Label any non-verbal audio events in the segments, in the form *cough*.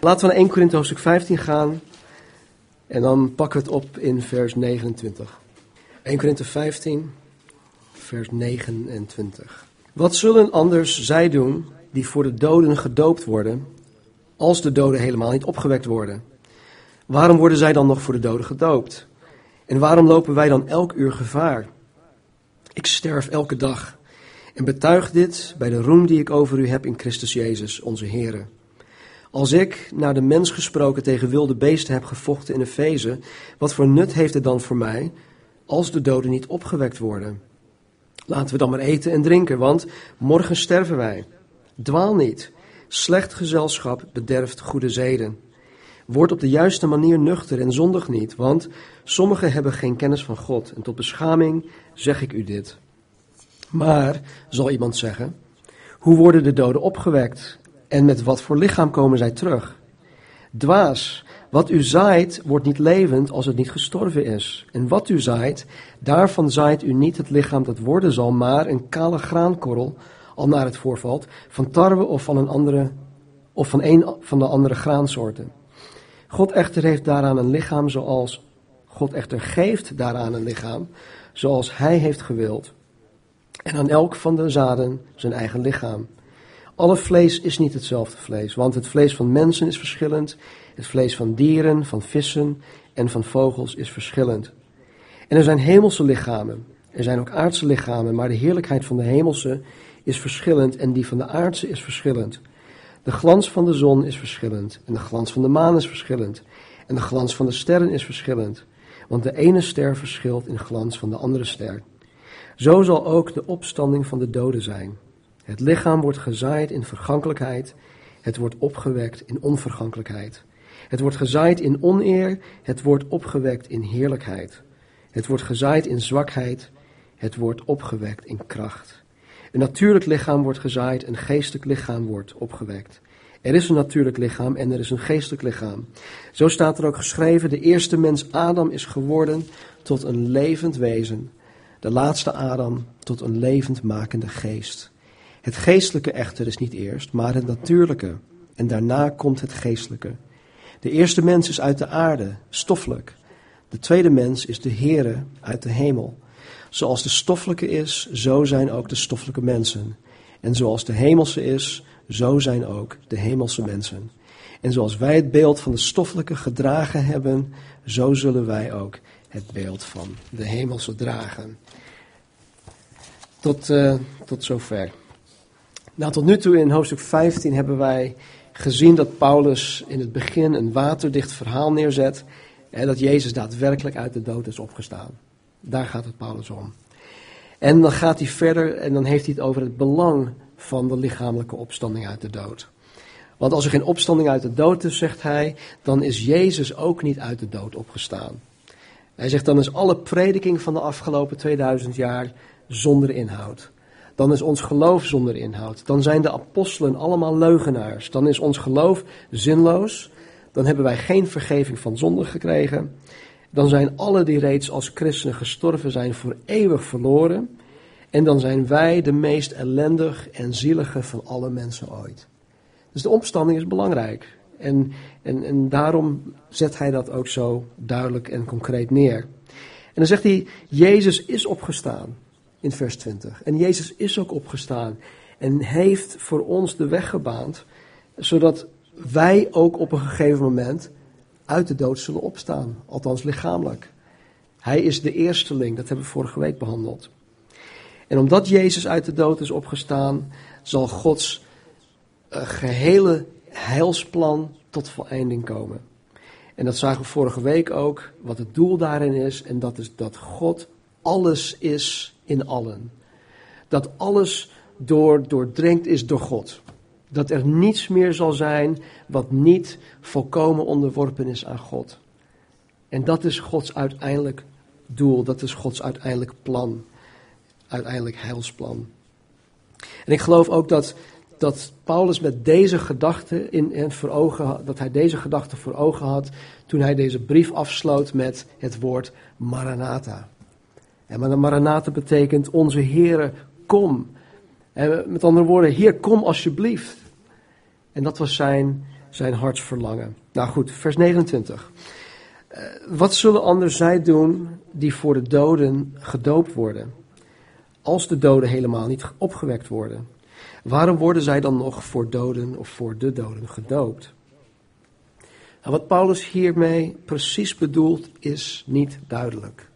Laten we naar 1 Korinthe hoofdstuk 15 gaan. En dan pakken we het op in vers 29. 1 Korinthe 15, vers 29. Wat zullen anders zij doen die voor de doden gedoopt worden, als de doden helemaal niet opgewekt worden? Waarom worden zij dan nog voor de doden gedoopt? En waarom lopen wij dan elk uur gevaar? Ik sterf elke dag en betuig dit bij de roem die ik over u heb in Christus Jezus, onze Heer. Als ik, naar de mens gesproken, tegen wilde beesten heb gevochten in Efeze, wat voor nut heeft het dan voor mij als de doden niet opgewekt worden? Laten we dan maar eten en drinken, want morgen sterven wij. Dwaal niet. Slecht gezelschap bederft goede zeden. Word op de juiste manier nuchter en zondig niet, want sommigen hebben geen kennis van God. En tot beschaming zeg ik u dit. Maar, zal iemand zeggen, hoe worden de doden opgewekt? En met wat voor lichaam komen zij terug? Dwaas, wat u zaait, wordt niet levend als het niet gestorven is. En wat u zaait, daarvan zaait u niet het lichaam dat worden zal, maar een kale graankorrel, al naar het voorvalt, van tarwe of van een andere, of van een van de andere graansoorten. God echter heeft daaraan een lichaam zoals, God echter geeft daaraan een lichaam zoals hij heeft gewild. En aan elk van de zaden zijn eigen lichaam. Alle vlees is niet hetzelfde vlees, want het vlees van mensen is verschillend, het vlees van dieren, van vissen en van vogels is verschillend. En er zijn hemelse lichamen, er zijn ook aardse lichamen, maar de heerlijkheid van de hemelse is verschillend en die van de aardse is verschillend. De glans van de zon is verschillend en de glans van de maan is verschillend en de glans van de sterren is verschillend, want de ene ster verschilt in glans van de andere ster. Zo zal ook de opstanding van de doden zijn. Het lichaam wordt gezaaid in vergankelijkheid, het wordt opgewekt in onvergankelijkheid. Het wordt gezaaid in oneer, het wordt opgewekt in heerlijkheid. Het wordt gezaaid in zwakheid, het wordt opgewekt in kracht. Een natuurlijk lichaam wordt gezaaid, een geestelijk lichaam wordt opgewekt. Er is een natuurlijk lichaam en er is een geestelijk lichaam. Zo staat er ook geschreven, de eerste mens Adam is geworden tot een levend wezen. De laatste Adam tot een levendmakende geest. Het geestelijke echter is niet eerst, maar het natuurlijke. En daarna komt het geestelijke. De eerste mens is uit de aarde, stoffelijk. De tweede mens is de Heere uit de hemel. Zoals de stoffelijke is, zo zijn ook de stoffelijke mensen. En zoals de hemelse is, zo zijn ook de hemelse mensen. En zoals wij het beeld van de stoffelijke gedragen hebben, zo zullen wij ook het beeld van de hemelse dragen. Tot, uh, tot zover. Nou, tot nu toe in hoofdstuk 15 hebben wij gezien dat Paulus in het begin een waterdicht verhaal neerzet. En dat Jezus daadwerkelijk uit de dood is opgestaan. Daar gaat het Paulus om. En dan gaat hij verder en dan heeft hij het over het belang van de lichamelijke opstanding uit de dood. Want als er geen opstanding uit de dood is, zegt hij, dan is Jezus ook niet uit de dood opgestaan. Hij zegt dan is alle prediking van de afgelopen 2000 jaar zonder inhoud. Dan is ons geloof zonder inhoud. Dan zijn de apostelen allemaal leugenaars. Dan is ons geloof zinloos. Dan hebben wij geen vergeving van zonde gekregen. Dan zijn alle die reeds als christenen gestorven zijn voor eeuwig verloren. En dan zijn wij de meest ellendig en zielige van alle mensen ooit. Dus de opstanding is belangrijk. En, en, en daarom zet hij dat ook zo duidelijk en concreet neer. En dan zegt hij, Jezus is opgestaan in vers 20. En Jezus is ook opgestaan en heeft voor ons de weg gebaand, zodat wij ook op een gegeven moment uit de dood zullen opstaan, althans lichamelijk. Hij is de eersteling, dat hebben we vorige week behandeld. En omdat Jezus uit de dood is opgestaan, zal Gods uh, gehele heilsplan tot voleinding komen. En dat zagen we vorige week ook, wat het doel daarin is. En dat is dat God alles is in allen. Dat alles door, doordrenkt is door God. Dat er niets meer zal zijn wat niet volkomen onderworpen is aan God. En dat is Gods uiteindelijk doel, dat is Gods uiteindelijk plan, uiteindelijk heilsplan. En ik geloof ook dat, dat Paulus met deze gedachte in, in voor ogen, dat hij deze gedachte voor ogen had toen hij deze brief afsloot met het woord Maranatha. En maar Maranatha betekent onze Heere, kom. Met andere woorden, Heer, kom alsjeblieft. En dat was zijn zijn hartsverlangen. Nou goed, vers 29. Uh, wat zullen anders zij doen die voor de doden gedoopt worden? Als de doden helemaal niet opgewekt worden. Waarom worden zij dan nog voor doden of voor de doden gedoopt? Nou, wat Paulus hiermee precies bedoelt is niet duidelijk.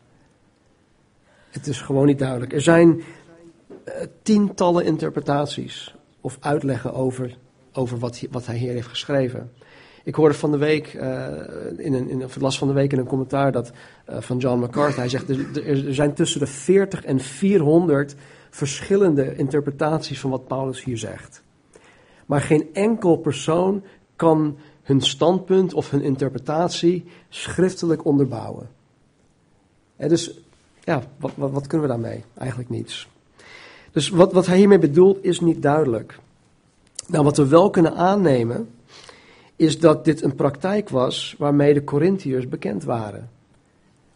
Het is gewoon niet duidelijk. Er zijn uh, tientallen interpretaties of uitleggen over, over wat, wat hij hier heeft geschreven. Ik hoorde van de week, uh, in een, in een, las van de week in een commentaar dat, uh, van John MacArthur. Hij zegt, er, zijn tussen de 40 en 400 verschillende interpretaties van wat Paulus hier zegt. Maar geen enkel persoon kan hun standpunt of hun interpretatie schriftelijk onderbouwen. En dus, ja, wat, wat, kunnen we daarmee? Eigenlijk niets. Dus wat, wat hij hiermee bedoelt is niet duidelijk. Nou, wat we wel kunnen aannemen, is dat dit een praktijk was waarmee de Corinthiërs bekend waren.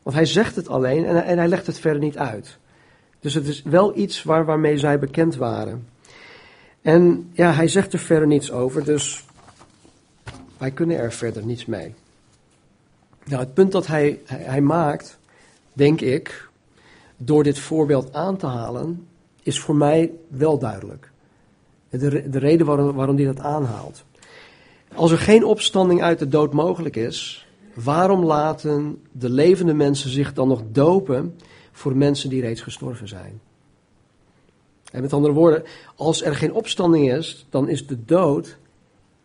Want hij zegt het alleen en, en hij legt het verder niet uit. Dus het is wel iets waar, waarmee zij bekend waren. En ja, hij zegt er verder niets over, dus wij kunnen er verder niets mee. Nou, het punt dat hij, hij, maakt, denk ik, door dit voorbeeld aan te halen, is voor mij wel duidelijk. De, de reden waarom, waarom hij dat aanhaalt. Als er geen opstanding uit de dood mogelijk is, waarom laten de levende mensen zich dan nog dopen voor mensen die reeds gestorven zijn. En met andere woorden, als er geen opstanding is, dan is de dood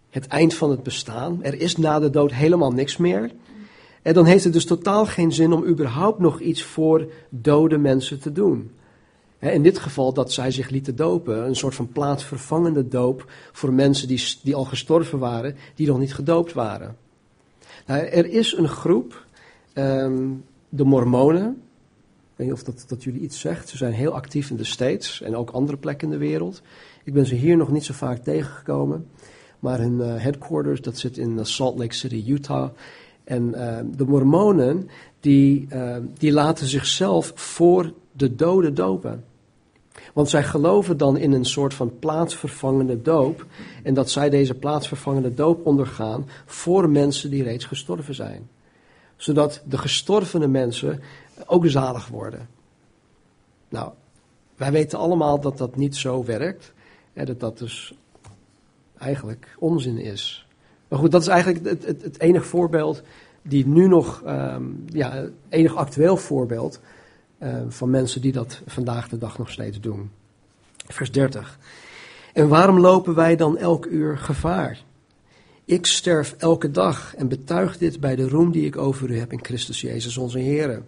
het eind van het bestaan. Er is na de dood helemaal niks meer. En dan heeft het dus totaal geen zin om überhaupt nog iets voor dode mensen te doen. In dit geval dat zij zich lieten dopen, een soort van plaatsvervangende doop voor mensen die, die al gestorven waren, die nog niet gedoopt waren. Nou, er is een groep, um, de Mormonen, weet niet of dat, dat jullie iets zegt. Ze zijn heel actief in de States en ook andere plekken in de wereld. Ik ben ze hier nog niet zo vaak tegengekomen. Maar hun uh, headquarters, dat zit in Salt Lake City, Utah. En uh, de mormonen, die, uh, die laten zichzelf voor de doden dopen. Want zij geloven dan in een soort van plaatsvervangende doop. En dat zij deze plaatsvervangende doop ondergaan voor mensen die reeds gestorven zijn. Zodat de gestorvene mensen ook zalig worden. Nou, wij weten allemaal dat dat niet zo werkt. Hè, dat dat dus eigenlijk onzin is. Maar goed, dat is eigenlijk het, het, het enige voorbeeld die nu nog, um, ja, enig actueel voorbeeld uh, van mensen die dat vandaag de dag nog steeds doen. Vers 30. En waarom lopen wij dan elk uur gevaar? Ik sterf elke dag en betuig dit bij de roem die ik over u heb in Christus Jezus onze Heer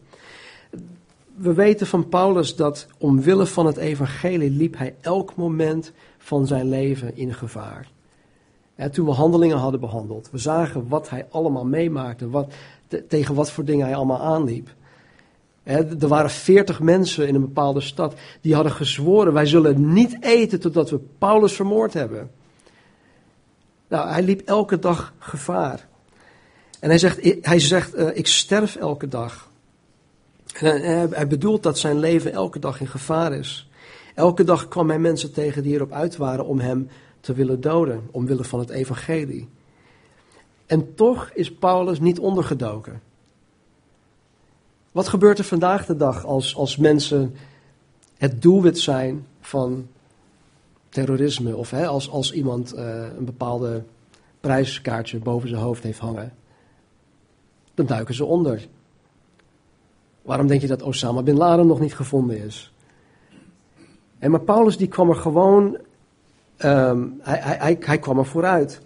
we weten van Paulus dat omwille van het evangelie liep hij elk moment van zijn leven in gevaar. Toen we handelingen hadden behandeld, we zagen wat hij allemaal meemaakte, wat, tegen wat voor dingen hij allemaal aanliep. er waren veertig mensen in een bepaalde stad die hadden gezworen, wij zullen niet eten totdat we Paulus vermoord hebben. Nou, hij liep elke dag gevaar. En hij zegt, hij zegt uh, ik sterf elke dag. En hij bedoelt dat zijn leven elke dag in gevaar is. Elke dag kwam hij mensen tegen die erop uit waren om hem te willen doden, omwille van het evangelie. En toch is Paulus niet ondergedoken. Wat gebeurt er vandaag de dag als, als mensen het doelwit zijn van terrorisme? Of hè, als, als iemand uh, een bepaalde prijskaartje boven zijn hoofd heeft hangen? Dan duiken ze onder. Waarom denk je dat Osama bin Laden nog niet gevonden is? En maar Paulus die kwam er gewoon, um, hij, hij, hij, kwam er vooruit.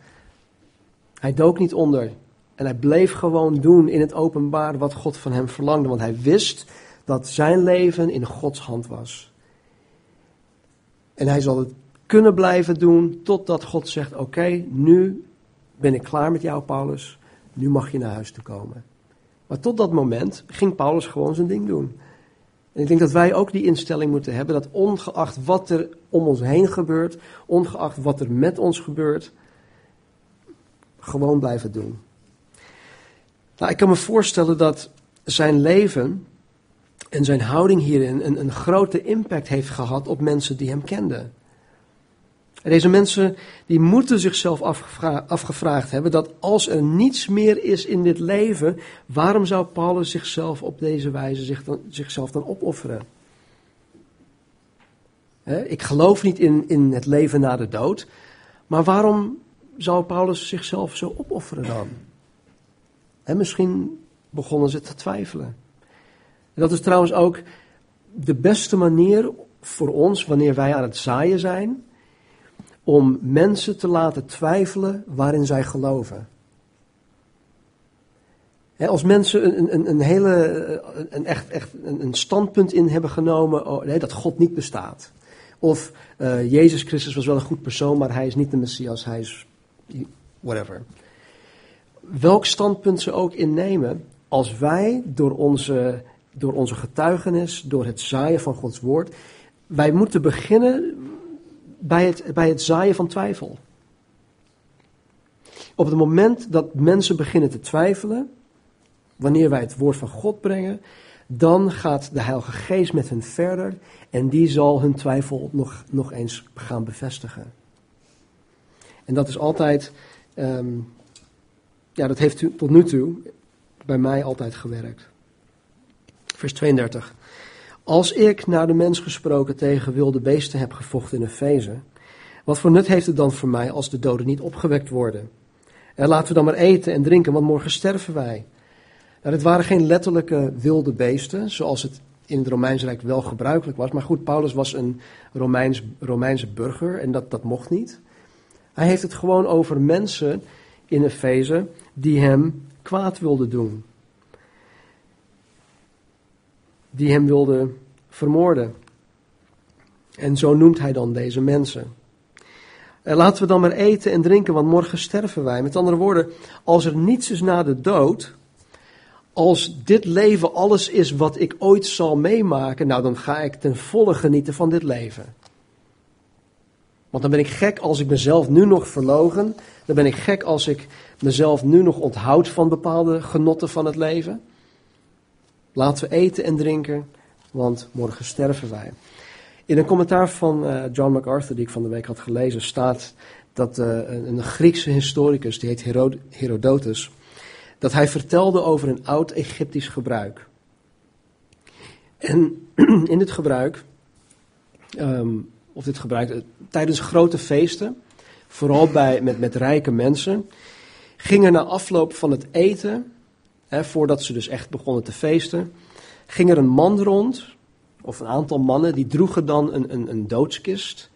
Hij dook niet onder. En hij bleef gewoon doen in het openbaar wat God van hem verlangde. Want hij wist dat zijn leven in Gods hand was. En hij zal het kunnen blijven doen totdat God zegt: Oké, nu ben ik klaar met jou, Paulus. Nu mag je naar huis toe komen. Maar tot dat moment ging Paulus gewoon zijn ding doen. En ik denk dat wij ook die instelling moeten hebben, dat ongeacht wat er om ons heen gebeurt, ongeacht wat er met ons gebeurt, gewoon blijven doen. Nou, ik kan me voorstellen dat zijn leven en zijn houding hierin een, een grote impact heeft gehad op mensen die hem kenden. Deze mensen die moeten zichzelf afgevraagd hebben dat als er niets meer is in dit leven, waarom zou Paulus zichzelf op deze wijze zich dan, zichzelf dan opofferen? ik geloof niet in, in het leven na de dood, maar waarom zou Paulus zichzelf zo opofferen dan? En misschien begonnen ze te twijfelen. En dat is trouwens ook de beste manier voor ons, wanneer wij aan het zaaien zijn, om mensen te laten twijfelen waarin zij geloven. als mensen een, een, een hele, een, echt, echt een standpunt in hebben genomen oh, dat God niet bestaat. Of uh, Jezus Christus was wel een goed persoon, maar hij is niet de Messias, hij is whatever. Welk standpunt ze ook innemen, als wij door onze, door onze getuigenis, door het zaaien van Gods woord, wij moeten beginnen bij het, bij het zaaien van twijfel. Op het moment dat mensen beginnen te twijfelen, wanneer wij het woord van God brengen, dan gaat de Heilige Geest met hen verder en die zal hun twijfel nog, nog eens gaan bevestigen. En dat is altijd, ehm, ja, dat heeft tot nu toe bij mij altijd gewerkt. Vers 32. Als ik naar de mens gesproken tegen wilde beesten heb gevochten in Efeze, wat voor nut heeft het dan voor mij als de doden niet opgewekt worden? En laten we dan maar eten en drinken, want morgen sterven wij. Nou, het waren geen letterlijke wilde beesten, zoals het in het Romeinse Rijk wel gebruikelijk was. Maar goed, Paulus was een Romeins, Romeinse burger en dat, dat mocht niet. Hij heeft het gewoon over mensen in Efeze die hem kwaad wilden doen. Die hem wilden vermoorden. En zo noemt hij dan deze mensen. Eh, laten we dan maar eten en drinken, want morgen sterven wij. Met andere woorden, als er niets is na de dood, als dit leven alles is wat ik ooit zal meemaken, nou dan ga ik ten volle genieten van dit leven. Want dan ben ik gek als ik mezelf nu nog verlogen. Dan ben ik gek als ik mezelf nu nog onthoud van bepaalde genotten van het leven. Laten we eten en drinken, want morgen sterven wij. In een commentaar van uh, John MacArthur, die ik van de week had gelezen, staat dat uh, een, Griekse historicus, die heet Herod Herodotus, dat hij vertelde over een oud Egyptisch gebruik. En *clears throat* in dit gebruik, um, of dit gebruik, eh, tijdens grote feesten, vooral bij, met, met rijke mensen, gingen na afloop van het eten, voordat ze dus echt begonnen te feesten, ging er een man rond, of een aantal mannen, die droegen dan een, een, een doodskist.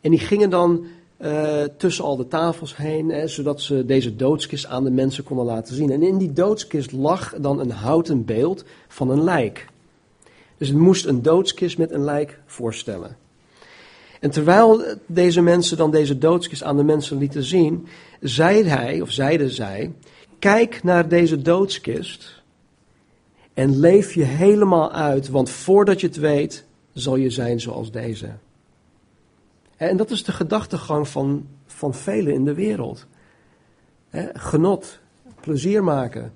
En die gingen dan uh, tussen al de tafels heen, hè, zodat ze deze doodskist aan de mensen konden laten zien. En in die doodskist lag dan een houten beeld van een lijk. Dus het moest een doodskist met een lijk voorstellen. En terwijl deze mensen dan deze doodskist aan de mensen lieten zien, zei hij, of zeiden zij, kijk naar deze doodskist en leef je helemaal uit, want voordat je het weet, zal je zijn zoals deze. En dat is de gedachtegang van, van velen in de wereld. genot, plezier maken.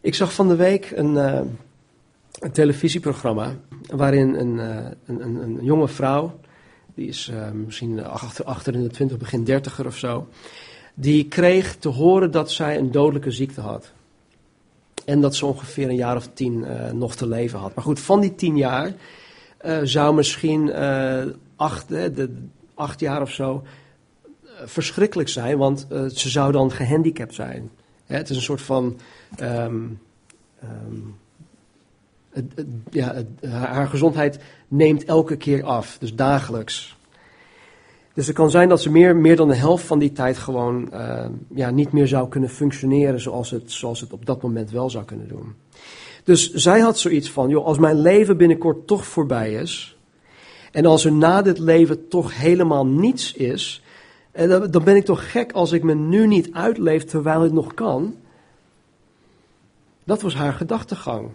Ik zag van de week een, uh, een televisieprogramma waarin een, uh, een, een, een, jonge vrouw, die is uh, misschien achter, achter in de twintig, begin dertiger of zo, die kreeg te horen dat zij een dodelijke ziekte had. En dat ze ongeveer een jaar of tien nog te leven had. Maar goed, van die tien jaar zou misschien acht, de, acht jaar of zo eh, verschrikkelijk zijn, want ze zou dan gehandicapt zijn. het is een soort van. Het, het, ja, haar gezondheid neemt elke keer af, dus dagelijks. Dus het kan zijn dat ze meer, meer dan de helft van die tijd gewoon uh, ja, niet meer zou kunnen functioneren zoals het, zoals het op dat moment wel zou kunnen doen. Dus zij had zoiets van, joh, als mijn leven binnenkort toch voorbij is, en als er na dit leven toch helemaal niets is, eh, dan ben ik toch gek als ik me nu niet uitleef terwijl het nog kan. Dat was haar gedachtegang.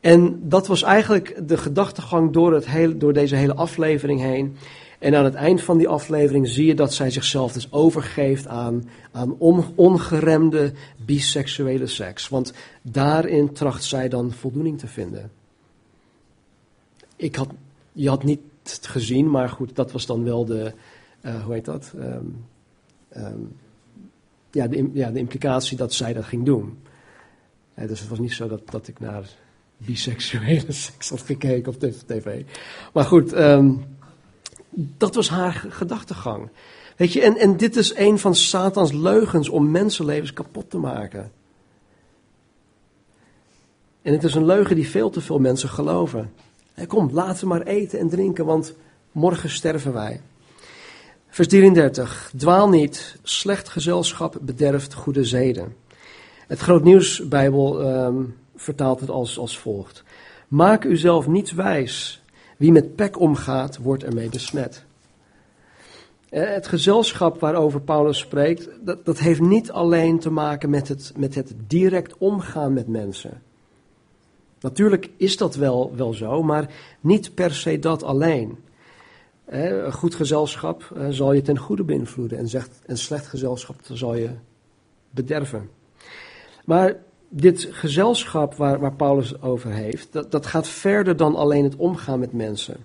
En dat was eigenlijk de gedachtegang door, het door deze hele aflevering heen. En aan het eind van die aflevering zie je dat zij zichzelf dus overgeeft aan, aan ongeremde biseksuele seks. Want daarin tracht zij dan voldoening te vinden. Ik had je had niet gezien, maar goed, dat was dan wel de, uh, hoe heet dat? Um, um, ja, de, ja, de implicatie dat zij dat ging doen. Uh, dus het was niet zo dat, dat ik naar biseksuele *laughs* seks had gekeken op tv. Maar goed, um, dat was haar gedachtegang. Weet je, en, en dit is een van Satans leugens om mensenlevens kapot te maken. En het is een leugen die veel te veel mensen geloven. Kom, laten we maar eten en drinken, want morgen sterven wij. Vers 33. Dwaal niet, slecht gezelschap bederft goede zeden. Het Grootnieuwsbijbel um, vertaalt het als, als volgt. Maak uzelf niet wijs. Wie met pek omgaat, wordt ermee besmet. Eh, het gezelschap waarover Paulus spreekt, dat, dat heeft niet alleen te maken met het, met het direct omgaan met mensen. Natuurlijk is dat wel, wel zo, maar niet per se dat alleen. Een goed gezelschap eh, zal je ten goede beïnvloeden en een slecht gezelschap zal je bederven. Maar dit gezelschap waar, waar Paulus over heeft, dat, dat gaat verder dan alleen het omgaan met mensen.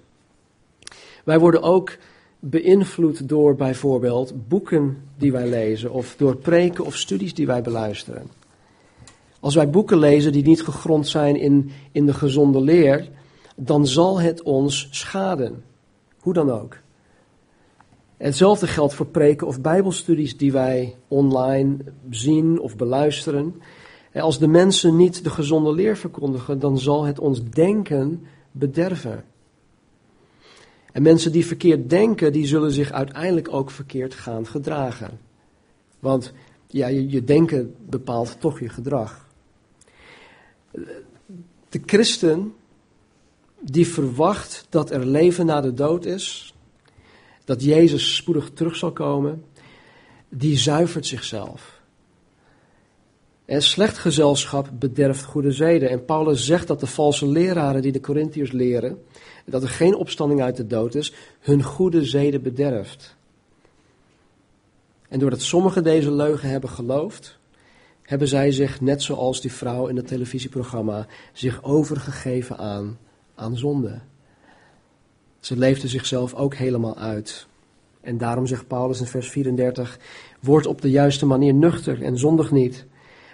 Wij worden ook beïnvloed door bijvoorbeeld boeken die wij lezen of door preken of studies die wij beluisteren. Als wij boeken lezen die niet gegrond zijn in, in de gezonde leer, dan zal het ons schaden. Hoe dan ook. Hetzelfde geldt voor preken of bijbelstudies die wij online zien of beluisteren. Als de mensen niet de gezonde leer verkondigen, dan zal het ons denken bederven. En mensen die verkeerd denken, die zullen zich uiteindelijk ook verkeerd gaan gedragen. Want ja, je, je denken bepaalt toch je gedrag. De christen die verwacht dat er leven na de dood is, dat Jezus spoedig terug zal komen, die zuivert zichzelf. En slecht gezelschap bederft goede zeden. En Paulus zegt dat de valse leraren die de Corinthiërs leren, dat er geen opstanding uit de dood is, hun goede zeden bederft. En doordat sommigen deze leugen hebben geloofd, hebben zij zich, net zoals die vrouw in het televisieprogramma, zich overgegeven aan, aan zonde. Ze leefden zichzelf ook helemaal uit. En daarom zegt Paulus in vers 34, word op de juiste manier nuchter en zondig niet.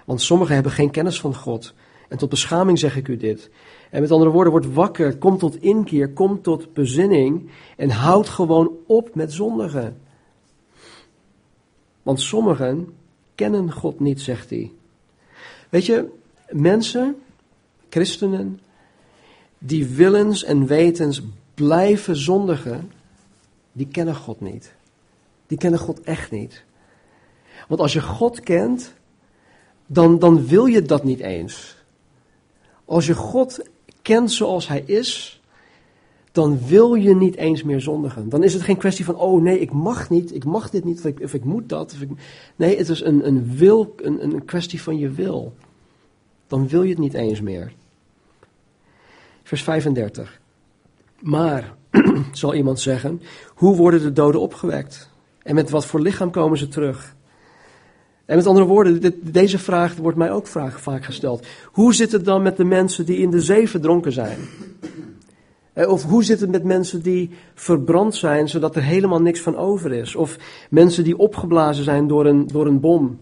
Want sommigen hebben geen kennis van God. En tot beschaming zeg ik u dit. En met andere woorden, word wakker, kom tot inkeer, kom tot bezinning en houd gewoon op met zondigen. Want sommigen kennen God niet, zegt hij. Weet je, mensen, christenen, die willens en wetens blijven zondigen, die kennen God niet. Die kennen God echt niet. Want als je God kent, dan, dan wil je dat niet eens. Als je God kent zoals Hij is, dan wil je niet eens meer zondigen. Dan is het geen kwestie van, oh nee, ik mag niet, ik mag dit niet, of ik, of ik moet dat. Of ik, nee, het is een, een, wil, een, een kwestie van je wil. Dan wil je het niet eens meer. Vers 35. Maar, *clears throat* zal iemand zeggen, hoe worden de doden opgewekt? En met wat voor lichaam komen ze terug? En met andere woorden, deze vraag wordt mij ook vaak gesteld. Hoe zit het dan met de mensen die in de zee verdronken zijn? Eh, of hoe zit het met mensen die verbrand zijn, zodat er helemaal niks van over is? Of mensen die opgeblazen zijn door een, door een bom?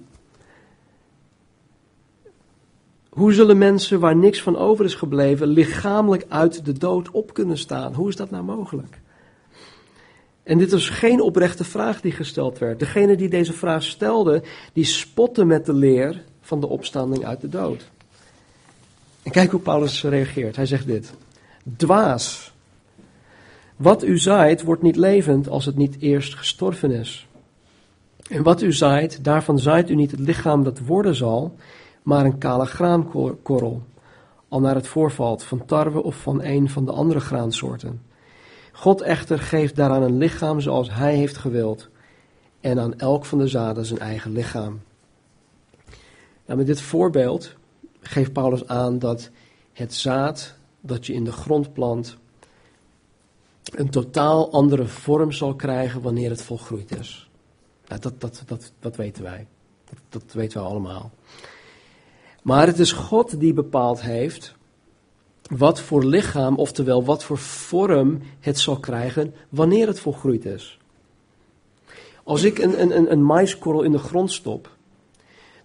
Hoe zullen mensen waar niks van over is gebleven, lichamelijk uit de dood op kunnen staan? Hoe is dat nou mogelijk? En dit is geen oprechte vraag die gesteld werd. Degene die deze vraag stelde, die spotte met de leer van de opstanding uit de dood. En kijk hoe Paulus reageert. Hij zegt dit. Dwaas. Wat u zaait wordt niet levend als het niet eerst gestorven is. En wat u zaait, daarvan zaait u niet het lichaam dat worden zal, maar een kale graankorrel, al naar het voorvalt van tarwe of van een van de andere graansoorten. God echter geeft daaraan een lichaam zoals hij heeft gewild. En aan elk van de zaden zijn eigen lichaam. Nou, met dit voorbeeld geeft Paulus aan dat het zaad dat je in de grond plant een totaal andere vorm zal krijgen wanneer het volgroeid is. Nou, dat, dat, dat, dat weten wij. Dat, dat weten we allemaal. Maar het is God die bepaald heeft wat voor lichaam, oftewel wat voor vorm het zal krijgen wanneer het volgroeid is. Als ik een, een, een maiskorrel in de grond stop,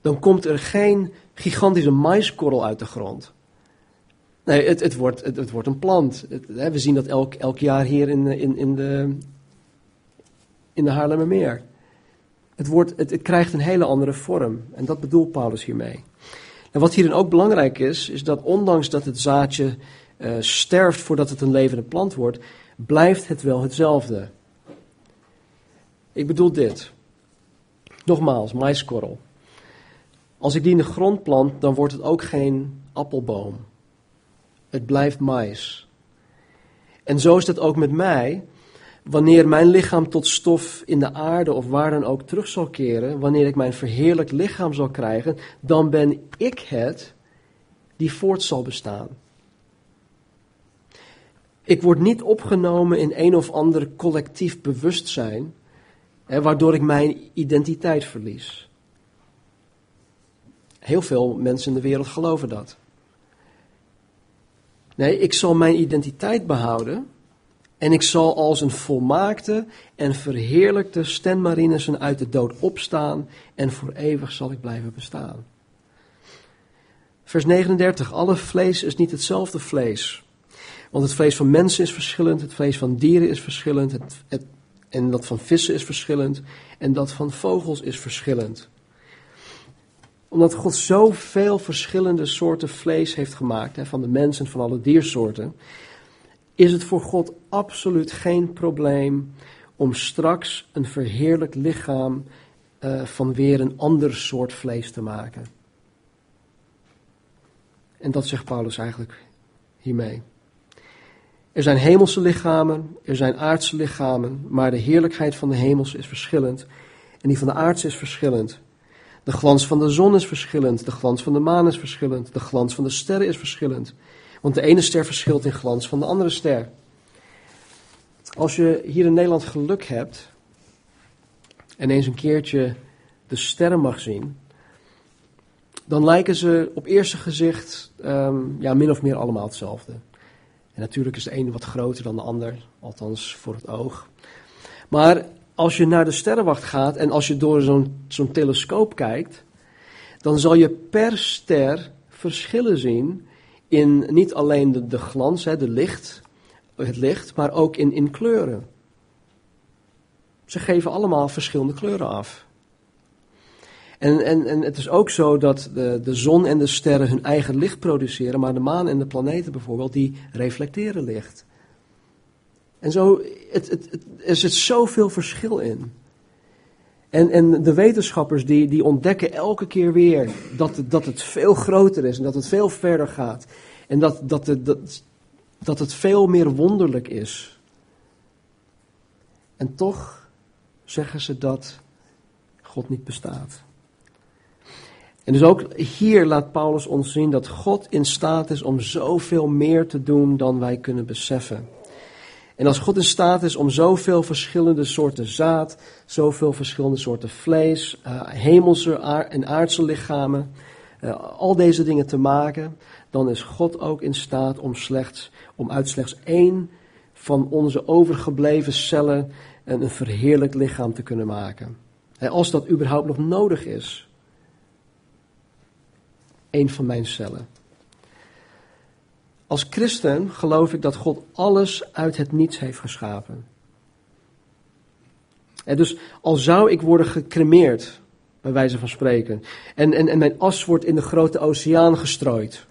dan komt er geen gigantische maiskorrel uit de grond. Nee, het, het, wordt, het, het wordt een plant. hè, we zien dat elk, elk jaar hier in, in, in de, in de Haarlemmermeer. Het, wordt, het, het krijgt een hele andere vorm. En dat bedoelt Paulus hiermee. En wat hierin ook belangrijk is, is dat ondanks dat het zaadje uh, sterft voordat het een levende plant wordt, blijft het wel hetzelfde. Ik bedoel dit. Nogmaals, maiskorrel. Als ik die in de grond plant, dan wordt het ook geen appelboom. Het blijft mais. En zo is het ook met mij. Wanneer mijn lichaam tot stof in de aarde of waar dan ook terug zal keren, wanneer ik mijn verheerlijk lichaam zal krijgen, dan ben ik het die voort zal bestaan. Ik word niet opgenomen in een of ander collectief bewustzijn, hè, waardoor ik mijn identiteit verlies. Heel veel mensen in de wereld geloven dat. Nee, ik zal mijn identiteit behouden en ik zal als een volmaakte en verheerlijkte Sten uit de dood opstaan en voor eeuwig zal ik blijven bestaan. Vers 39. Alle vlees is niet hetzelfde vlees. Want het vlees van mensen is verschillend, het vlees van dieren is verschillend, het, en dat van vissen is verschillend, en dat van vogels is verschillend. Omdat God zoveel verschillende soorten vlees heeft gemaakt, hè, van de mensen en van alle diersoorten, is het voor God absoluut geen probleem om straks een verheerlijk lichaam uh, van weer een ander soort vlees te maken. En dat zegt Paulus eigenlijk hiermee. Er zijn hemelse lichamen, er zijn aardse lichamen, maar de heerlijkheid van de hemels is verschillend en die van de aardse is verschillend. De glans van de zon is verschillend, de glans van de maan is verschillend, de glans van de sterren is verschillend. Want de ene ster verschilt in glans van de andere ster. Als je hier in Nederland geluk hebt en eens een keertje de sterren mag zien, dan lijken ze op eerste gezicht um, ja, min of meer allemaal hetzelfde. En natuurlijk is de een wat groter dan de ander, althans voor het oog. Maar als je naar de sterrenwacht gaat en als je door zo'n zo'n telescoop kijkt, dan zal je per ster verschillen zien in niet alleen de, glans, hè, de licht, het licht, maar ook in, in kleuren. Ze geven allemaal verschillende kleuren af. En, en, en het is ook zo dat de, de zon en de sterren hun eigen licht produceren, maar de maan en de planeten bijvoorbeeld, die reflecteren licht. En zo, het, het, er zit zoveel verschil in. En, en de wetenschappers die, die ontdekken elke keer weer dat, dat het veel groter is en dat het veel verder gaat. En dat, dat, dat het veel meer wonderlijk is. En toch zeggen ze dat God niet bestaat. En dus ook hier laat Paulus ons zien dat God in staat is om zoveel meer te doen dan wij kunnen beseffen. En als God in staat is om zoveel verschillende soorten zaad, zoveel verschillende soorten vlees, uh, hemelse en aardse lichamen, uh, al deze dingen te maken, dan is God ook in staat om, slechts, om uit slechts één van onze overgebleven cellen een verheerlijk lichaam te kunnen maken. als dat überhaupt nog nodig is. Eén van mijn cellen. Als christen geloof ik dat God alles uit het niets heeft geschapen. En dus al zou ik worden gecremeerd, bij wijze van spreken, en, en, en mijn as wordt in de grote oceaan gestrooid,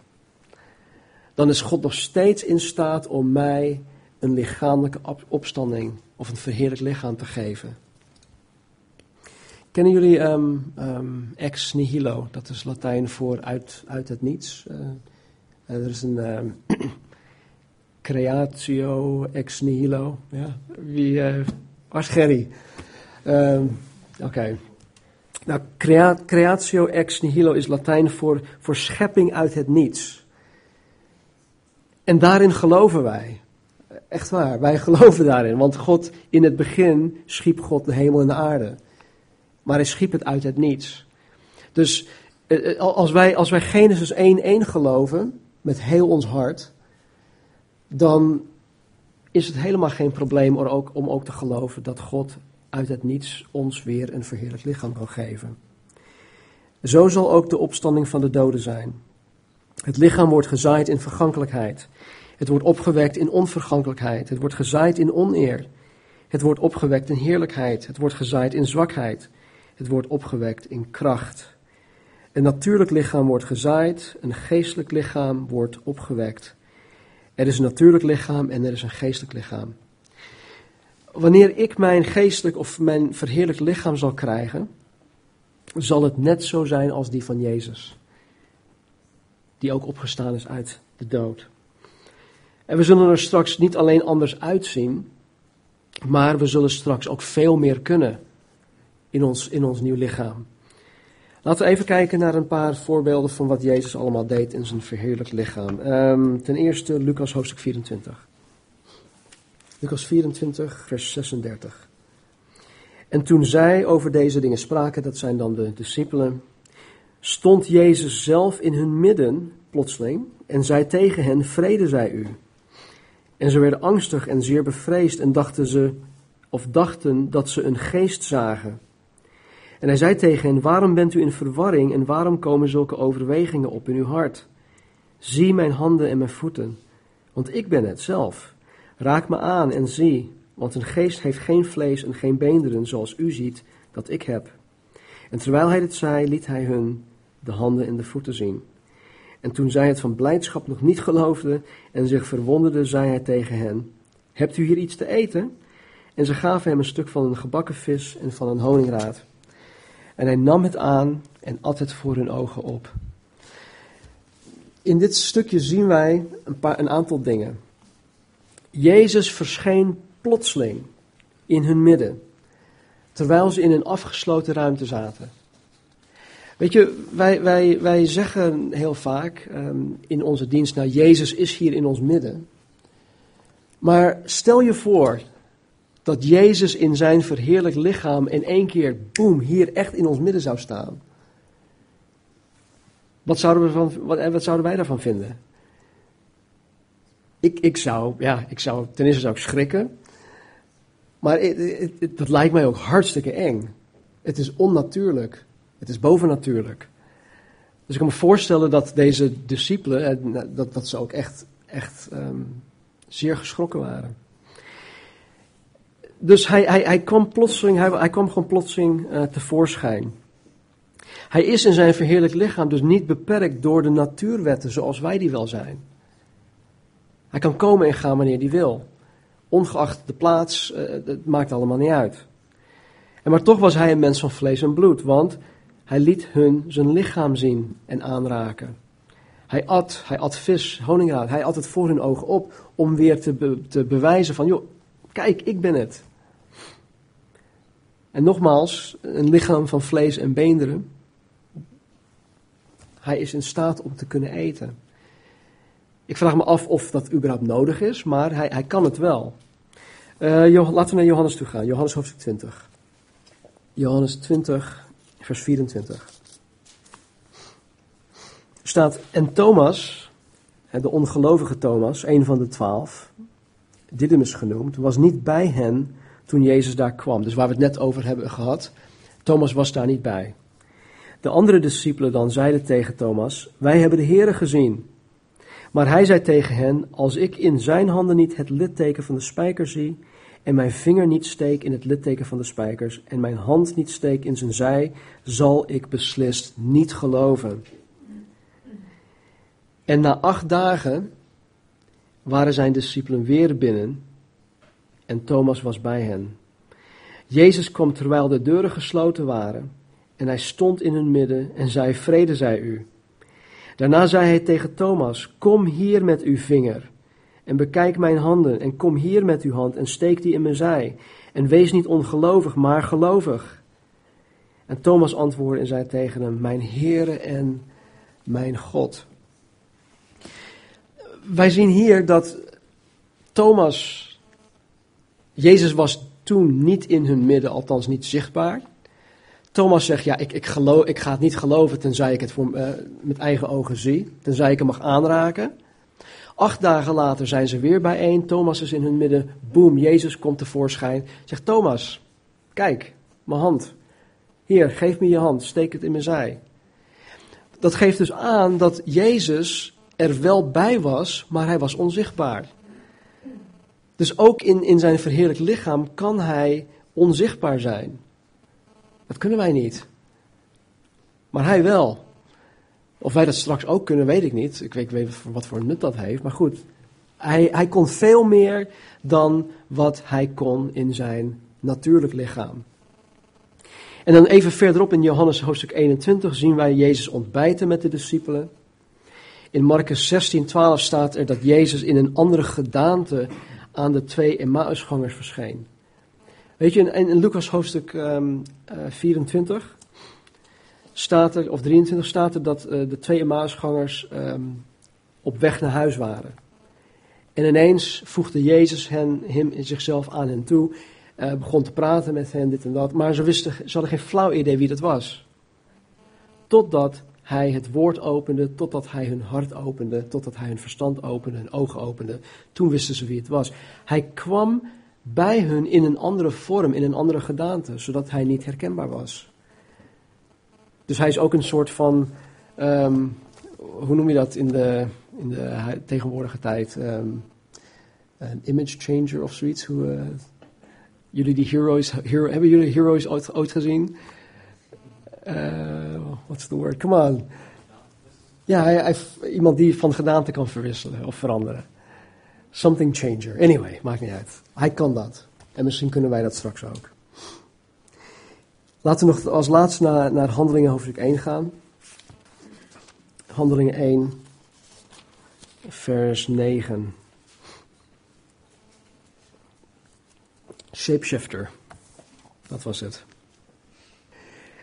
dan is God nog steeds in staat om mij een lichamelijke opstanding of een verheerlijk lichaam te geven. Kennen jullie um, um, ex nihilo? Dat is Latijn voor uit, uit het niets. Uh, er is een um, *clears throat* creatio ex nihilo. Ja, wie uh, was Gerry? Oké. Okay. Nou, creatio ex nihilo is Latijn voor, voor schepping uit het niets. En daarin geloven wij. Echt waar, wij *laughs* geloven daarin. Want God, in het begin schiep God de hemel en de aarde. Maar hij schiep het uit het niets. Dus eh, eh, als wij, als wij Genesis 1.1 geloven, met heel ons hart, dan is het helemaal geen probleem om ook, om ook te geloven dat God uit het niets ons weer een verheerlijk lichaam kan geven. Zo zal ook de opstanding van de doden zijn. Het lichaam wordt gezaaid in vergankelijkheid. Het wordt opgewekt in onvergankelijkheid. Het wordt gezaaid in oneer. Het wordt opgewekt in heerlijkheid. Het wordt gezaaid in zwakheid. Het wordt opgewekt in kracht. Een natuurlijk lichaam wordt gezaaid, een geestelijk lichaam wordt opgewekt. Er is een natuurlijk lichaam en er is een geestelijk lichaam. Wanneer ik mijn geestelijk of mijn verheerlijk lichaam zal krijgen, zal het net zo zijn als die van Jezus, die ook opgestaan is uit de dood. En we zullen er straks niet alleen anders uitzien, maar we zullen straks ook veel meer kunnen in ons, in ons nieuw lichaam. Laten we even kijken naar een paar voorbeelden van wat Jezus allemaal deed in zijn verheerlijk lichaam. Ehm, ten eerste Lucas hoofdstuk 24. Lucas 24, vers 36. En toen zij over deze dingen spraken, dat zijn dan de discipelen, stond Jezus zelf in hun midden plotseling en zei tegen hen, vrede zij u. En ze werden angstig en zeer bevreesd en dachten ze, of dachten dat ze een geest zagen. En hij zei tegen hen, waarom bent u in verwarring en waarom komen zulke overwegingen op in uw hart? Zie mijn handen en mijn voeten, want ik ben het zelf. Raak me aan en zie, want een geest heeft geen vlees en geen beenderen zoals u ziet dat ik heb. En terwijl hij dit zei, liet hij hun de handen en de voeten zien. En toen zij het van blijdschap nog niet geloofden en zich verwonderden, zei hij tegen hen, hebt u hier iets te eten? En ze gaven hem een stuk van een gebakken vis en van een honingraad. En hij nam het aan en at het voor hun ogen op. In dit stukje zien wij een, paar, een aantal dingen. Jezus verscheen plotseling in hun midden, terwijl ze in een afgesloten ruimte zaten. Weet je, wij, wij, wij zeggen heel vaak um, in onze dienst, nou Jezus is hier in ons midden. Maar stel je voor dat Jezus in zijn verheerlijk lichaam in één keer, boem, hier echt in ons midden zou staan. Wat zouden, we van, wat, wat zouden wij daarvan vinden? Ik, ik, zou, ja, ik zou, ten eerste zou ik schrikken. Maar dat lijkt mij ook hartstikke eng. Het is onnatuurlijk. Het is bovennatuurlijk. Dus ik kan me voorstellen dat deze discipelen, dat, dat ze ook echt, echt um, zeer geschrokken waren. Dus hij, hij, hij kwam plotseling, hij, kwam gewoon plotseling uh, tevoorschijn. Hij is in zijn verheerlijk lichaam dus niet beperkt door de natuurwetten zoals wij die wel zijn. Hij kan komen en gaan wanneer hij wil. Ongeacht de plaats, uh, het maakt allemaal niet uit. En maar toch was hij een mens van vlees en bloed, want hij liet hun zijn lichaam zien en aanraken. Hij at, hij at vis, honingraad, hij at het voor hun ogen op om weer te, te bewijzen van, joh, kijk, ik ben het. En nogmaals, een lichaam van vlees en beenderen. Hij is in staat om te kunnen eten. Ik vraag me af of dat überhaupt nodig is, maar hij, hij kan het wel. Uh, laten we naar Johannes toe gaan. Johannes hoofdstuk 20. Johannes 20, vers 24. Er staat, en Thomas, de ongelovige Thomas, een van de twaalf, Didymus genoemd, was niet bij hen toen Jezus daar kwam. Dus waar we het net over hebben gehad, Thomas was daar niet bij. De andere discipelen dan zeiden tegen Thomas, wij hebben de Here gezien. Maar hij zei tegen hen, als ik in zijn handen niet het litteken van de spijker zie, en mijn vinger niet steek in het litteken van de spijkers, en mijn hand niet steek in zijn zij, zal ik beslist niet geloven. En na acht dagen waren zijn discipelen weer binnen en Thomas was bij hen. Jezus kwam terwijl de deuren gesloten waren en hij stond in hun midden en zei, vrede zij u. Daarna zei hij tegen Thomas, kom hier met uw vinger en bekijk mijn handen en kom hier met uw hand en steek die in mijn zij en wees niet ongelovig, maar gelovig. En Thomas antwoordde en zei tegen hem, mijn Heere en mijn God. Wij zien hier dat Thomas Jezus was toen niet in hun midden, althans niet zichtbaar. Thomas zegt, ja, ik, ik, geloof, ik ga het niet geloven tenzij ik het uh, met eigen ogen zie, tenzij ik hem mag aanraken. Acht dagen later zijn ze weer bijeen. Thomas is in hun midden. Boom, Jezus komt tevoorschijn. Zegt Thomas, kijk, mijn hand. Hier, geef me je hand, steek het in mijn zij. Dat geeft dus aan dat Jezus er wel bij was, maar hij was onzichtbaar. Dus ook in, in zijn verheerlijk lichaam kan hij onzichtbaar zijn. Dat kunnen wij niet. Maar hij wel. Of wij dat straks ook kunnen, weet ik niet. Ik weet, weet wat voor nut dat heeft. Maar goed, hij, hij kon veel meer dan wat hij kon in zijn natuurlijk lichaam. En dan even verderop in Johannes hoofdstuk 21 zien wij Jezus ontbijten met de discipelen. In Marcus 16, 12 staat er dat Jezus in een andere gedaante aan de twee Emmausgangers verscheen. Weet je, in, in Lucas hoofdstuk um, uh, 24 staat er, of 23 staat er dat uh, de twee Emmausgangers um, op weg naar huis waren. En ineens voegde Jezus hen, hem in zichzelf aan hen toe, uh, begon te praten met hen, dit en dat, maar ze, wisten, ze hadden geen flauw idee wie dat was. Totdat hij het woord opende, totdat hij hun hart opende, totdat hij hun verstand opende, hun ogen opende. Toen wisten ze wie het was. Hij kwam bij hun in een andere vorm, in een andere gedaante, zodat hij niet herkenbaar was. Dus hij is ook een soort van, um, hoe noem je dat in de, in de tegenwoordige tijd? Um, een image changer of zoiets. Hoe, uh, jullie die heroes, hero, hebben jullie heroes ooit, ooit gezien? Uh, what's the word? Come on. Ja, iemand die van gedaante kan verwisselen of veranderen. Something changer. Anyway, maakt niet uit. Hij kan dat. En misschien kunnen wij dat straks ook. Laten we nog als laatste naar, naar Handelingen hoofdstuk 1 gaan. Handelingen 1, vers 9. Shapeshifter. Dat was het.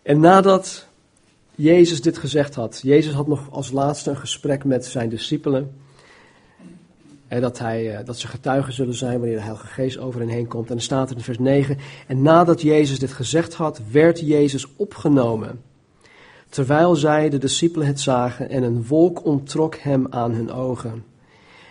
En nadat Jezus dit gezegd had, Jezus had nog als laatste een gesprek met zijn discipelen. En dat, hij, eh, dat ze getuigen zullen zijn wanneer de Heilige Geest over hen heen komt. En dan staat er in vers 9. En nadat Jezus dit gezegd had, werd Jezus opgenomen. Terwijl zij, de discipelen, het zagen en een wolk onttrok hem aan hun ogen.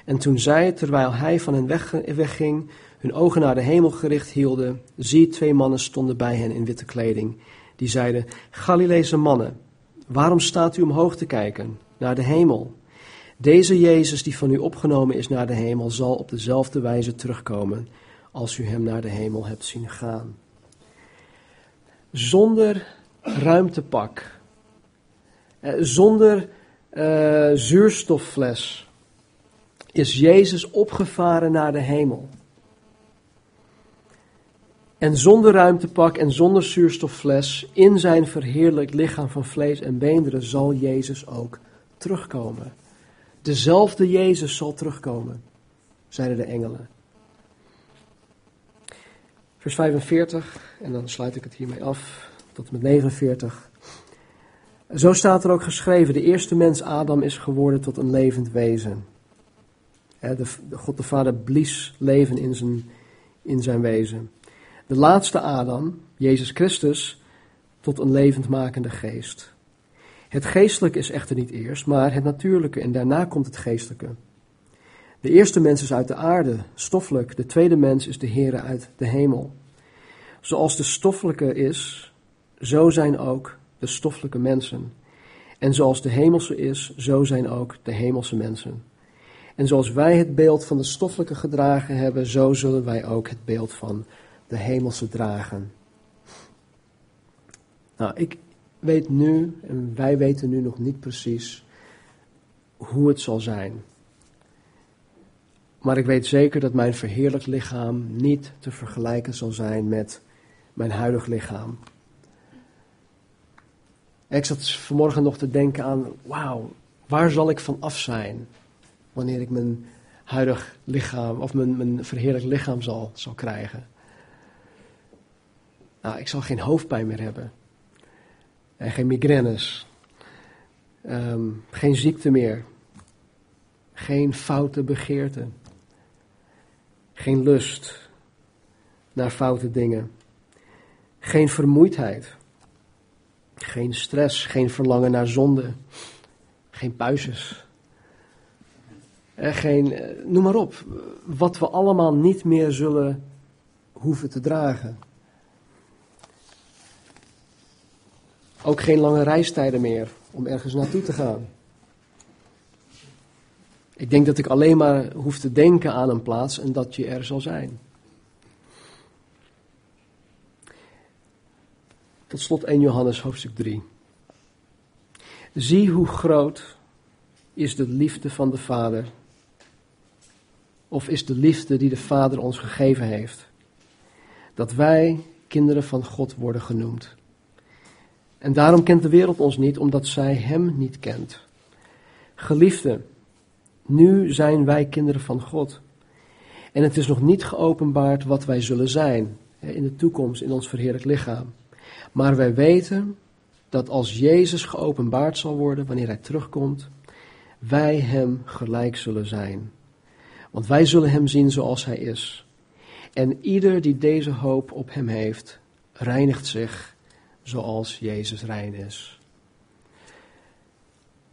En toen zij, terwijl hij van hen wegging, hun ogen naar de hemel gericht hielden, zie twee mannen stonden bij hen in witte kleding die zeiden, Galileese mannen, waarom staat u omhoog te kijken naar de hemel? Deze Jezus die van u opgenomen is naar de hemel, zal op dezelfde wijze terugkomen als u hem naar de hemel hebt zien gaan. Zonder ruimtepak, eh, zonder uh, zuurstoffles, is Jezus opgevaren naar de hemel. En zonder ruimtepak en zonder zuurstoffles in zijn verheerlijk lichaam van vlees en beenderen zal Jezus ook terugkomen. Dezelfde Jezus zal terugkomen, zeiden de engelen. Vers 45, en dan sluit ik het hiermee af, tot met 49. Zo staat er ook geschreven, de eerste mens Adam is geworden tot een levend wezen. God de Vader blies leven in zijn, in zijn wezen de laatste Adam, Jezus Christus, tot een levendmakende geest. Het geestelijke is echter niet eerst, maar het natuurlijke en daarna komt het geestelijke. De eerste mens is uit de aarde, stoffelijk, de tweede mens is de Heere uit de hemel. Zoals de stoffelijke is, zo zijn ook de stoffelijke mensen. En zoals de hemelse is, zo zijn ook de hemelse mensen. En zoals wij het beeld van de stoffelijke gedragen hebben, zo zullen wij ook het beeld van de hemelse dragen. Nou, ik weet nu, en wij weten nu nog niet precies hoe het zal zijn. Maar ik weet zeker dat mijn verheerlijk lichaam niet te vergelijken zal zijn met mijn huidig lichaam. Ik zat vanmorgen nog te denken aan, wauw, waar zal ik van af zijn wanneer ik mijn huidig lichaam of mijn, mijn verheerlijk lichaam zal, zal krijgen? Nou, ik zal geen hoofdpijn meer hebben. En geen migraines. Um, geen ziekte meer. Geen foute begeerten. Geen lust naar foute dingen. Geen vermoeidheid. Geen stress, geen verlangen naar zonde. Geen puistjes. geen, noem maar op, wat we allemaal niet meer zullen hoeven te dragen. Ook geen lange reistijden meer om ergens naartoe te gaan. Ik denk dat ik alleen maar hoef te denken aan een plaats en dat je er zal zijn. Tot slot 1 Johannes hoofdstuk 3. Zie hoe groot is de liefde van de Vader. Of is de liefde die de Vader ons gegeven heeft. Dat wij kinderen van God worden genoemd. En daarom kent de wereld ons niet, omdat zij Hem niet kent. Geliefde, nu zijn wij kinderen van God. En het is nog niet geopenbaard wat wij zullen zijn in de toekomst in ons verheerlijk lichaam. Maar wij weten dat als Jezus geopenbaard zal worden, wanneer Hij terugkomt, wij Hem gelijk zullen zijn. Want wij zullen Hem zien zoals Hij is. En ieder die deze hoop op Hem heeft, reinigt zich zoals Jezus rein is.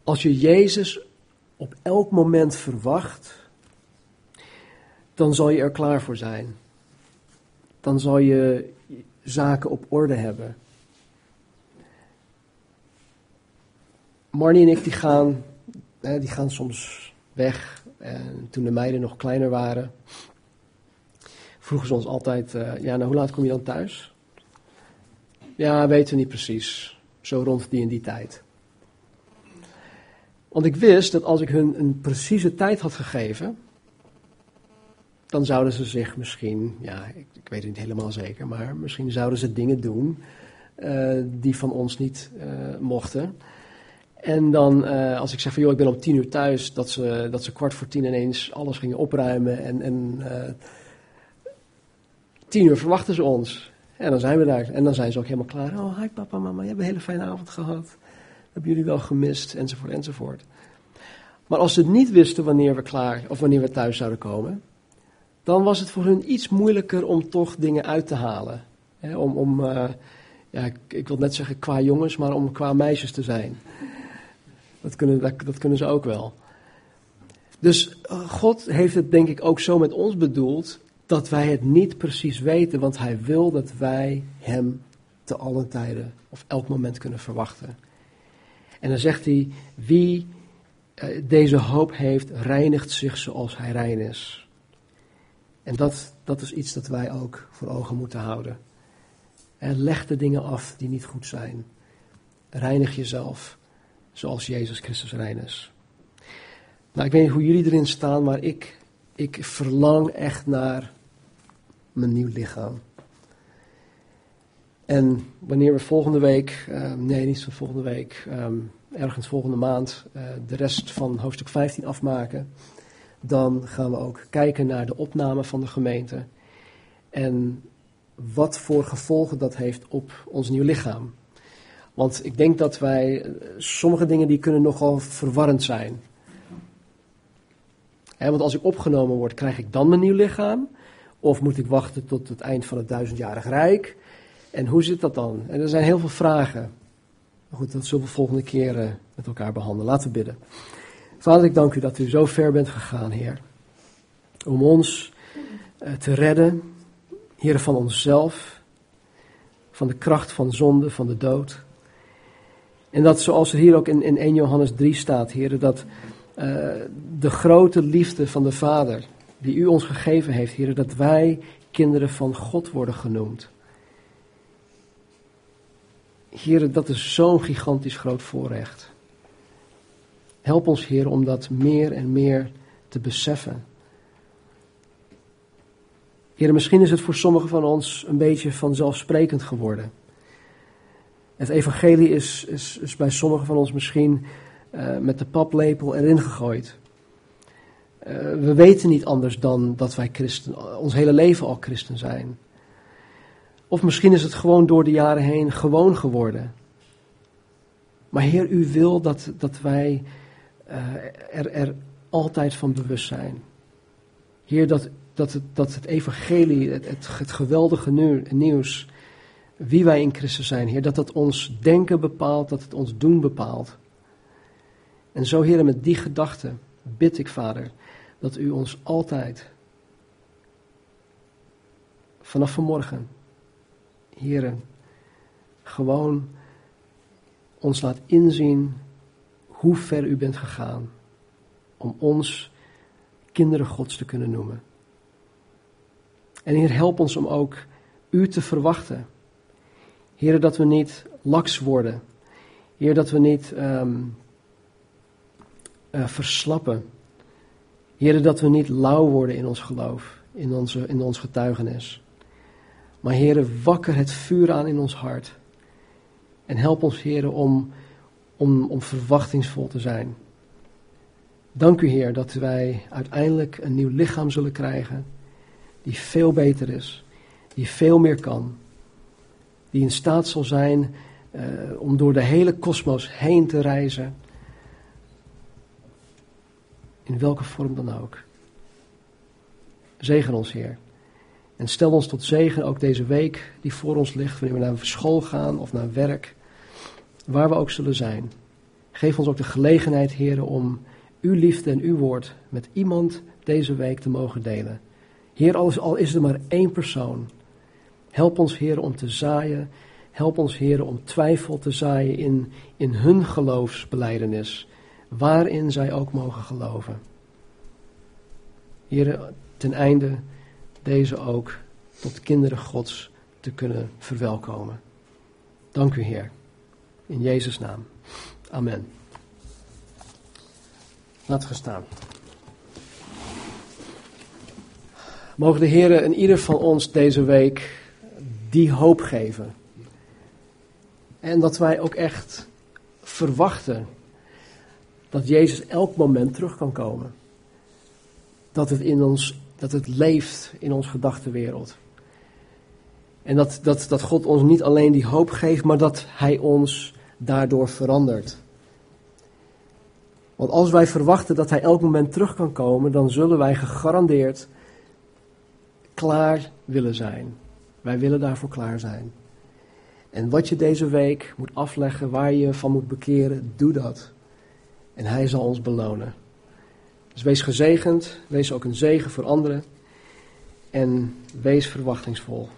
Als je Jezus op elk moment verwacht, dan zal je er klaar voor zijn. Dan zal je zaken op orde hebben. Marnie en ik die gaan, die gaan soms weg. En toen de meiden nog kleiner waren, vroegen ze ons altijd: eh, Ja, nou hoe laat kom je dan thuis? Ja, weten we niet precies. Zo rond die en die tijd. Want ik wist dat als ik hun een precieze tijd had gegeven, dan zouden ze zich misschien, ja, ik, ik weet het niet helemaal zeker, maar misschien zouden ze dingen doen uh, die van ons niet uh, mochten. En dan, uh, als ik zeg van joh, ik ben om tien uur thuis, dat ze, dat ze kwart voor tien ineens alles gingen opruimen. En, en tien uur verwachten ze ons. En dan zijn we daar. En dan zijn ze ook helemaal klaar. Oh, hi papa, mama, je hebt een hele fijne avond gehad hebben jullie wel gemist, enzovoort, enzovoort. Maar als ze niet wisten wanneer we klaar, of wanneer we thuis zouden komen, dan was het voor hun iets moeilijker om toch dingen uit te halen. om, om uh, ja, ik, wil net zeggen qua jongens, maar om qua meisjes te zijn. Dat kunnen, dat, kunnen ze ook wel. Dus uh, God heeft het denk ik ook zo met ons bedoeld dat wij het niet precies weten, want Hij wil dat wij Hem te allen tijden of elk moment kunnen verwachten. En dan zegt hij, wie eh, deze hoop heeft, reinigt zich zoals hij rein is. En dat, dat is iets dat wij ook voor ogen moeten houden. En leg de dingen af die niet goed zijn. Reinig jezelf zoals Jezus Christus rein is. Nou, ik weet niet hoe jullie erin staan, maar ik, ik verlang echt naar mijn nieuw lichaam. En wanneer we volgende week, uh, nee niet van volgende week, um, ergens volgende maand uh, de rest van hoofdstuk 15 afmaken, dan gaan we ook kijken naar de opname van de gemeente en wat voor gevolgen dat heeft op ons nieuw lichaam. Want ik denk dat wij, eh, sommige dingen die kunnen nogal verwarrend zijn. Want als ik opgenomen word, krijg ik dan mijn nieuw lichaam? Of moet ik wachten tot het eind van het duizendjarig rijk? En hoe zit dat dan? En er zijn heel veel vragen. Maar goed, dat zullen we volgende keer uh, met elkaar behandelen. Laten we bidden. Vader, ik dank u dat u zo ver bent gegaan, Heer. Om ons uh, te redden, Heer, van onszelf, van de kracht van zonde, van de dood. En dat zoals er hier ook in, in 1 Johannes 3 staat, Heer, dat uh, de grote liefde van de Vader, die u ons gegeven heeft, Heer, dat wij kinderen van God worden genoemd. Heer, dat is zo'n gigantisch groot voorrecht. Help ons, Heer, om dat meer en meer te beseffen. Heer, misschien is het voor sommigen van ons een beetje vanzelfsprekend geworden. Het evangelie is, is, bij sommigen van ons misschien uh, met de paplepel erin gegooid. Uh, we weten niet anders dan dat wij christen, ons hele leven al christen zijn. Of misschien is het gewoon door de jaren heen gewoon geworden. Maar Heer, u wil dat, dat wij uh, er, er altijd van bewust zijn. Heer, dat, dat, het, dat het evangelie, het, het, het geweldige nieuws, wie wij in Christus zijn, Heer, dat dat ons denken bepaalt, dat het ons doen bepaalt. En zo, Heer, met die gedachten bid ik, Vader, dat u ons altijd, vanaf vanmorgen, heren, gewoon ons laat inzien hoe ver u bent gegaan om ons kinderen Gods te kunnen noemen. En Heer, help ons om ook u te verwachten. Heer, dat we niet laks worden. Heer, dat we niet um, uh, verslappen. Heer, dat we niet lauw worden in ons geloof, in, onze, in ons getuigenis. Maar Heer, wakker het vuur aan in ons hart. En help ons, Heer, om, om, om verwachtingsvol te zijn. Dank u, Heer, dat wij uiteindelijk een nieuw lichaam zullen krijgen. Die veel beter is. Die veel meer kan. Die in staat zal zijn uh, om door de hele kosmos heen te reizen. In welke vorm dan ook. Zegen ons, Heer. En stel ons tot zegen ook deze week die voor ons ligt, wanneer we naar school gaan of naar werk, waar we ook zullen zijn. Geef ons ook de gelegenheid, Heer, om uw liefde en uw woord met iemand deze week te mogen delen. Heer, al is er maar één persoon, help ons, Heer, om te zaaien. Help ons, Heer, om twijfel te zaaien in, in hun geloofsbeleidenis, waarin zij ook mogen geloven. Heer, ten einde deze ook tot kinderen Gods te kunnen verwelkomen. Dank u, Heer. In Jezus' naam. Amen. Laten we staan. Mogen de Heer in ieder van ons deze week die hoop geven. En dat wij ook echt verwachten dat Jezus elk moment terug kan komen. Dat het in ons dat het leeft in onze gedachtenwereld. En dat, dat, dat God ons niet alleen die hoop geeft, maar dat Hij ons daardoor verandert. Want als wij verwachten dat Hij elk moment terug kan komen, dan zullen wij gegarandeerd klaar willen zijn. Wij willen daarvoor klaar zijn. En wat je deze week moet afleggen, waar je van moet bekeren, doe dat. En Hij zal ons belonen. Dus wees gezegend, wees ook een zegen voor anderen en wees verwachtingsvol.